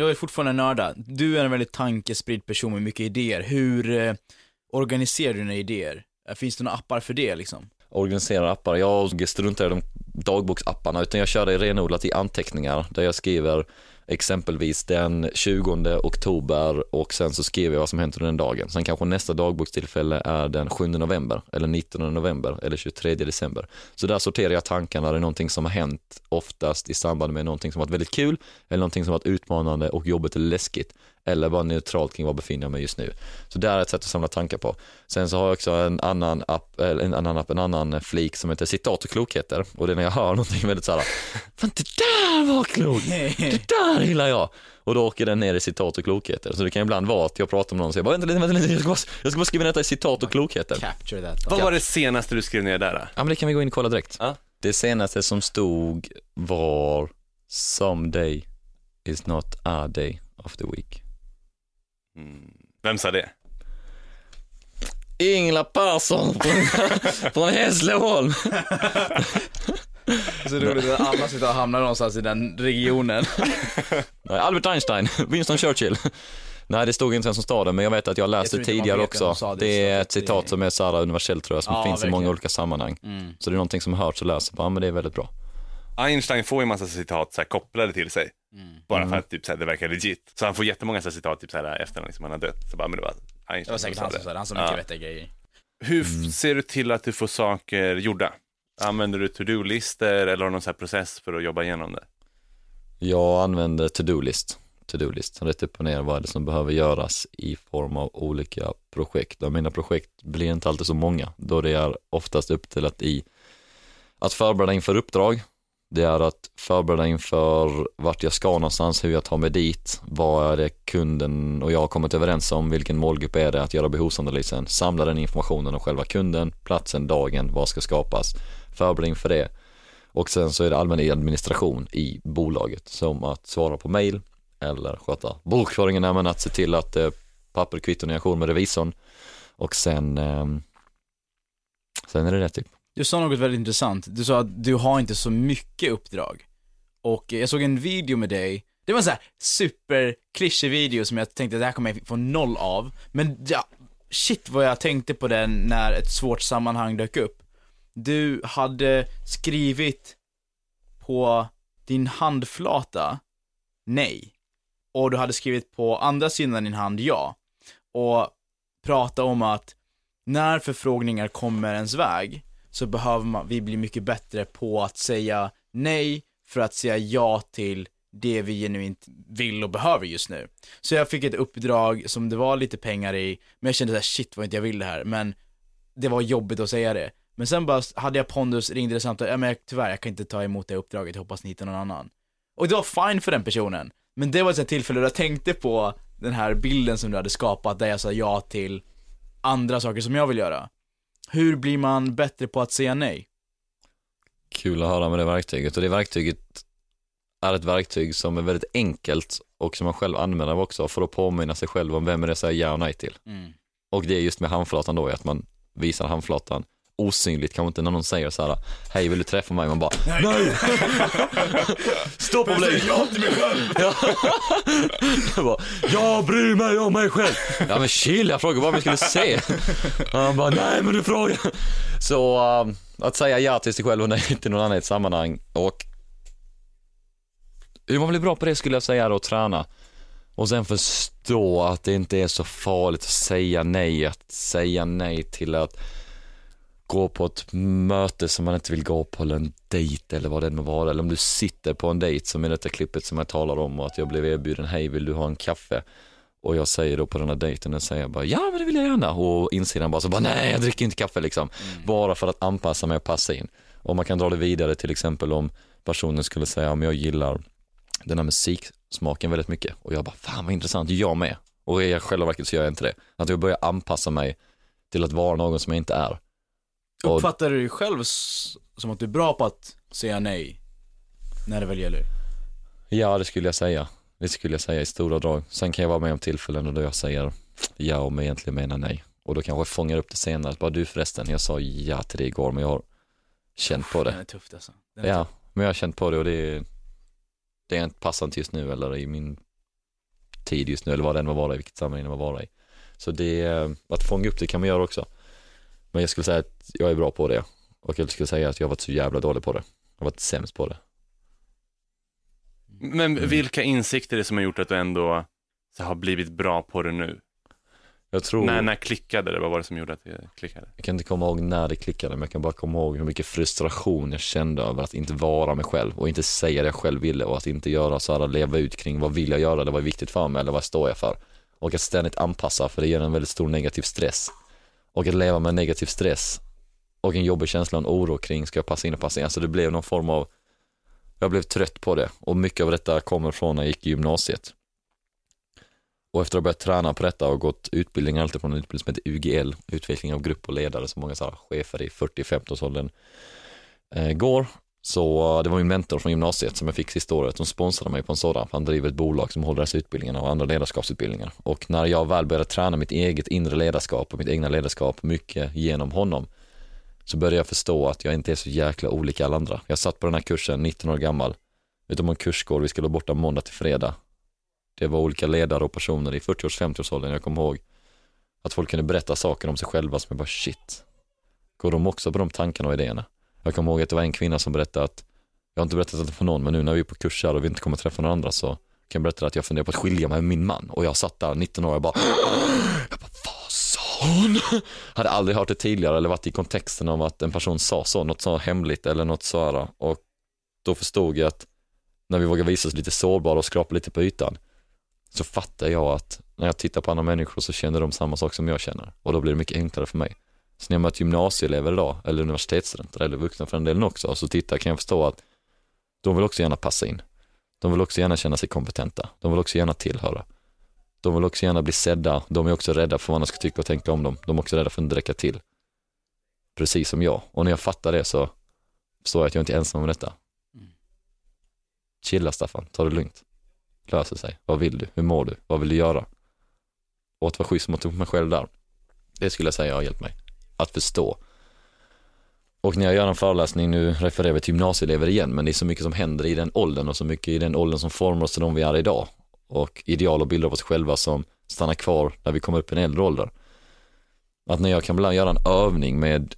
Jag är fortfarande nörda. Du är en väldigt tankespridd person med mycket idéer. Hur eh, organiserar du dina idéer? Eh, finns det några appar för det liksom? Organiserar appar, jag struntar i de dagboksapparna utan jag kör det renodlat i anteckningar där jag skriver exempelvis den 20 oktober och sen så skriver jag vad som hänt under den dagen. Sen kanske nästa dagbokstillfälle är den 7 november eller 19 november eller 23 december. Så där sorterar jag tankarna, det är någonting som har hänt oftast i samband med någonting som varit väldigt kul eller någonting som varit utmanande och jobbigt eller läskigt eller bara neutralt kring var befinner jag mig just nu. Så det är ett sätt att samla tankar på. Sen så har jag också en annan app, eller en annan app, en annan flik som heter citat och klokheter och det är när jag hör någonting väldigt såhär, fan det där var klokt, det där gillar jag. Och då åker den ner i citat och klokheter. Så det kan ibland vara att jag pratar med någon och säger, vänta lite, vänta lite, jag ska bara, jag ska bara skriva ner detta i citat och klokheter. Capture that. Vad var det senaste du skrev ner där? Då? Ja men det kan vi gå in och kolla direkt. Ja. Det senaste som stod var Someday is not a day of the week. Mm. Vem sa det? Ingela Persson från, från Hässleholm. Så roligt att alla sitter och hamnar någonstans i den regionen. Nej, Albert Einstein, Winston Churchill. Nej det stod inte vem som stod det men jag vet att jag läste Jag tidigare också. sa det, Det är ett det- citat som är så här universellt tror jag som Ja, finns i många verkligen. olika sammanhang. Mm. Så det är någonting som hörts och läser på, ja men det är väldigt bra. Einstein får ju en massa citat så här, kopplade till sig. Bara för att typ, så här, det verkar legit. Så han får jättemånga så här, citat typ, så här, efter han, liksom, han har dött. Så bara, men det var Einstein Det var säkert han sa som sa det, han Ja. mycket vettiga grejer. Hur f- ser du till att du får saker gjorda? Använder du to-do-listor eller har du någon så här process för att jobba igenom det? Jag använder to-do-list. To-do-list, rätt upp och ner vad är det som behöver göras i form av olika projekt. Och mina projekt blir inte alltid så många, då det är oftast uppdelat i att förbereda inför uppdrag, det är att förbereda inför vart jag ska någonstans, hur jag tar mig dit, vad är det kunden och jag har kommit överens om, vilken målgrupp är det, att göra behovsanalysen, samla den informationen om själva kunden, platsen, dagen, vad ska skapas, förbereda inför det. Och sen så är det allmän administration i bolaget, som att svara på mail eller sköta bokföringen, men att se till att eh, papper, kvitton är ajour med revisorn och sen, eh, sen är det det typ. Du sa något väldigt intressant. Du sa att du har inte så mycket uppdrag. Och jag såg en video med dig, det var en sån här superklyschig video som jag tänkte att det här kommer jag få noll av. Men ja, shit vad jag tänkte på den när ett svårt sammanhang dök upp. Du hade skrivit på din handflata nej. Och du hade skrivit på andra sidan din hand ja. Och prata om att när förfrågningar kommer ens väg så behöver man, vi bli mycket bättre på att säga nej för att säga ja till det vi genuint vill och behöver just nu. Så jag fick ett uppdrag som det var lite pengar i, men jag kände såhär shit vad inte jag vill det här, men det var jobbigt att säga det. Men sen bara hade jag pondus, ringde det samtal, ja men jag, tyvärr jag kan inte ta emot det uppdraget, jag hoppas ni hittar någon annan. Och det var fine för den personen, men det var ett tillfälle då jag tänkte på den här bilden som du hade skapat där jag sa ja till andra saker som jag vill göra. Hur blir man bättre på att säga nej? Kul att höra med det verktyget och det verktyget är ett verktyg som är väldigt enkelt och som man själv använder också för att påminna sig själv om vem är det jag säger ja och nej till. Och det är just med handflatan då, att man visar handflatan osynligt, kanske inte när någon säger så här, hej vill du träffa mig? Man bara, nej! Stopp och bli! Ja till mig själv! Ja. Jag bara, jag bryr mig om mig själv! Ja men chill, jag frågade bara om vi skulle se. Han bara, nej men du frågar. Så um, att säga ja till sig själv och nej till någon annan i ett sammanhang och hur man blir bra på det skulle jag säga är att träna. Och sen förstå att det inte är så farligt att säga nej, att säga nej till att gå på ett möte som man inte vill gå på eller en dejt eller vad det må vara. Eller om du sitter på en dejt som i detta klippet som jag talar om och att jag blev erbjuden, hej vill du ha en kaffe? Och jag säger då på den här dejten, och säger jag bara, ja men det vill jag gärna. Och insidan bara så bara, nej jag dricker inte kaffe liksom. Bara för att anpassa mig och passa in. Och man kan dra det vidare till exempel om personen skulle säga, om jag gillar den här musiksmaken väldigt mycket. Och jag bara, fan vad intressant, jag med. Och i själva verket så gör jag inte det. Att jag börjar anpassa mig till att vara någon som jag inte är. Uppfattar du dig själv som att du är bra på att säga nej? När det väl gäller? Ja, det skulle jag säga. Det skulle jag säga i stora drag. Sen kan jag vara med om tillfällen då jag säger ja om jag egentligen menar nej. Och då kanske jag fångar upp det senare. Bara du förresten, jag sa ja till det igår men jag har känt på Den det. är tufft alltså. Den är Ja, tuff. men jag har känt på det och det är, det är inte passande just nu eller i min tid just nu eller vad det än var vara i, vilket sammanhang det var vara i. Så det, eh, att fånga upp det kan man göra också. Men jag skulle säga att jag är bra på det och jag skulle säga att jag har varit så jävla dålig på det. Jag har varit sämst på det. Men vilka insikter är det som har gjort att du ändå så har blivit bra på det nu? Jag tror, När, när klickade det? Vad var det som gjorde att det klickade? jag kan inte komma ihåg när det klickade men jag kan bara komma ihåg hur mycket frustration jag kände över att inte vara mig själv och inte säga det jag själv ville och att inte göra så här, leva ut kring vad vill jag göra eller vad är viktigt för mig eller vad står jag för. Och att ständigt anpassa för det ger en väldigt stor negativ stress. Och att leva med negativ stress och en jobbig känsla och en oro kring ska jag passa in och passa in. Alltså det blev någon form av, jag blev trött på det och mycket av detta kommer från när jag gick i gymnasiet. Och efter att ha börjat träna på detta och gått utbildningar, alltid från en utbildning som heter UGL, utveckling av grupp och ledare, som många så här, chefer i 40-50-årsåldern eh, går. Så det var min mentor från gymnasiet som jag fick sista året som sponsrade mig på en sådan. Han driver ett bolag som håller dessa utbildningarna och andra ledarskapsutbildningar. Och när jag väl började träna mitt eget inre ledarskap och mitt egna ledarskap mycket genom honom så började jag förstå att jag inte är så jäkla olik alla andra. Jag satt på den här kursen 19 år gammal, utom en kursgård, vi skulle vara borta måndag till fredag. Det var olika ledare och personer i 40-års, 50-årsåldern. Jag kommer ihåg att folk kunde berätta saker om sig själva som jag bara shit. Går de också på de tankarna och idéerna? Jag kommer ihåg att det var en kvinna som berättade att, jag har inte berättat det för någon, men nu när vi är på kurser och vi inte kommer träffa några andra så kan jag berätta att jag funderar på att skilja mig med min man. Och jag satt där 19 år och bara, jag bara vad sa hon? Hade aldrig hört det tidigare eller varit i kontexten av att en person sa så, något så hemligt eller något sådär. Och då förstod jag att när vi vågar visa oss lite sårbara och skrapa lite på ytan så fattar jag att när jag tittar på andra människor så känner de samma sak som jag känner och då blir det mycket enklare för mig. Så när jag möter gymnasieelever idag, eller universitetsstudenter, eller vuxna för den delen också, så tittar kan jag förstå att de vill också gärna passa in. De vill också gärna känna sig kompetenta. De vill också gärna tillhöra. De vill också gärna bli sedda. De är också rädda för vad andra ska tycka och tänka om dem. De är också rädda för att inte räcka till. Precis som jag. Och när jag fattar det så förstår jag att jag inte är ensam om detta. Chilla Staffan, ta det lugnt. Löser sig. Vad vill du? Hur mår du? Vad vill du göra? Och att vara schysst mot mig själv där. Det skulle jag säga har hjälpt mig. Att förstå. Och när jag gör en föreläsning, nu refererar vi till gymnasieelever igen, men det är så mycket som händer i den åldern och så mycket i den åldern som formar oss till de vi är idag. Och ideal och bilder av oss själva som stannar kvar när vi kommer upp i en äldre ålder. Att när jag kan ibland göra en övning med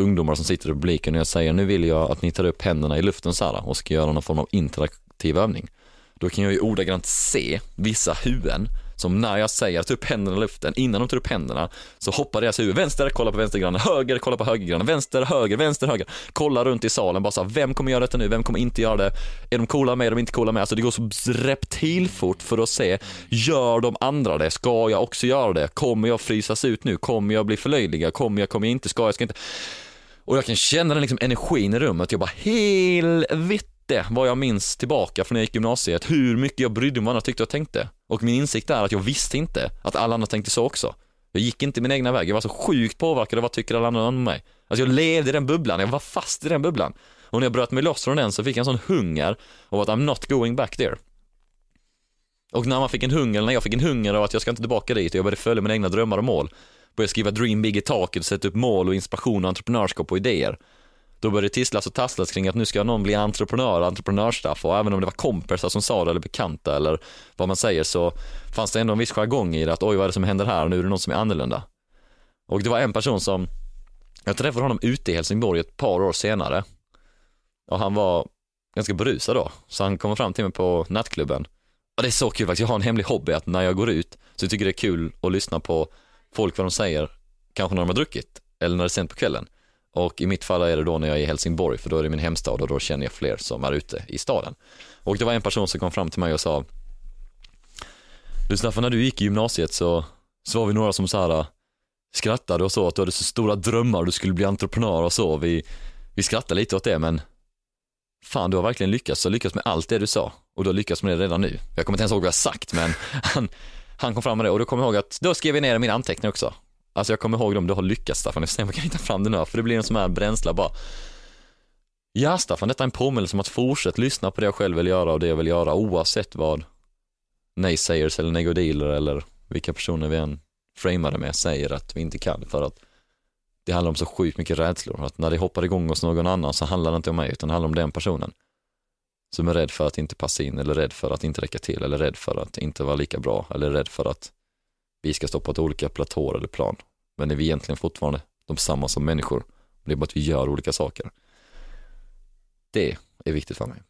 ungdomar som sitter i publiken och jag säger nu vill jag att ni tar upp händerna i luften så här och ska göra någon form av interaktiv övning. Då kan jag ju ordagrant se vissa huvuden som när jag säger ta upp händerna i luften, innan de tar upp händerna så hoppar deras huvud, vänster, kolla på vänstergrannen, höger, kolla på högergrannen, vänster, höger, vänster, höger, kolla runt i salen bara så här, vem kommer göra detta nu, vem kommer inte göra det, är de coola med, är de inte coola med, alltså det går så reptilfort för att se, gör de andra det, ska jag också göra det, kommer jag frysas ut nu, kommer jag bli förlöjligad, kommer jag, kommer jag inte, ska jag, ska jag inte, och jag kan känna den liksom energin i rummet, jag bara helvete vad jag minns tillbaka från när jag gick gymnasiet, hur mycket jag brydde mig om vad andra tyckte och tänkte. Och min insikt är att jag visste inte att alla andra tänkte så också. Jag gick inte min egna väg, jag var så sjukt påverkad av vad tycker alla andra om mig. Alltså jag levde i den bubblan, jag var fast i den bubblan. Och när jag bröt mig loss från den så fick jag en sån hunger av att I'm not going back there. Och när man fick en hunger, eller när jag fick en hunger av att jag ska inte tillbaka dit och jag började följa mina egna drömmar och mål, började skriva dream big i taket, sätta upp mål och inspiration och entreprenörskap och idéer. Då började det tisslas alltså och tasslas kring att nu ska någon bli entreprenör, entreprenörstaff och även om det var kompisar som sa det eller bekanta eller vad man säger så fanns det ändå en viss jargong i det att oj vad är det som händer här, nu är det något som är annorlunda. Och det var en person som, jag träffade honom ute i Helsingborg ett par år senare och han var ganska berusad då, så han kom fram till mig på nattklubben. Och det är så kul faktiskt, jag har en hemlig hobby att när jag går ut så tycker jag det är kul att lyssna på folk vad de säger, kanske när de har druckit eller när det är sent på kvällen. Och i mitt fall är det då när jag är i Helsingborg, för då är det min hemstad och då känner jag fler som är ute i staden. Och det var en person som kom fram till mig och sa, du Staffan, när du gick i gymnasiet så, så var vi några som så här äh, skrattade och så, att du hade så stora drömmar, du skulle bli entreprenör och så. Vi, vi skrattade lite åt det, men fan du har verkligen lyckats, du har lyckats med allt det du sa och du har lyckats med det redan nu. Jag kommer inte ens ihåg vad jag sagt, men han, han kom fram med det och då kommer jag ihåg att, då skrev jag ner mina anteckningar också. Alltså jag kommer ihåg dem, du har lyckats Staffan, jag ser, jag kan hitta fram det nu, för det blir en sån här bränsle bara. Ja Staffan, detta är en påminnelse om att fortsätta lyssna på det jag själv vill göra och det jag vill göra oavsett vad nej-sayers eller negodiler eller vilka personer vi än framar det med säger att vi inte kan för att det handlar om så sjukt mycket rädslor. Att när det hoppar igång hos någon annan så handlar det inte om mig utan det handlar om den personen. som är rädd för att inte passa in eller rädd för att inte räcka till eller rädd för att inte vara lika bra eller rädd för att vi ska stå på ett olika platåer eller plan. Men är vi egentligen fortfarande de samma som människor. Det är bara att vi gör olika saker. Det är viktigt för mig.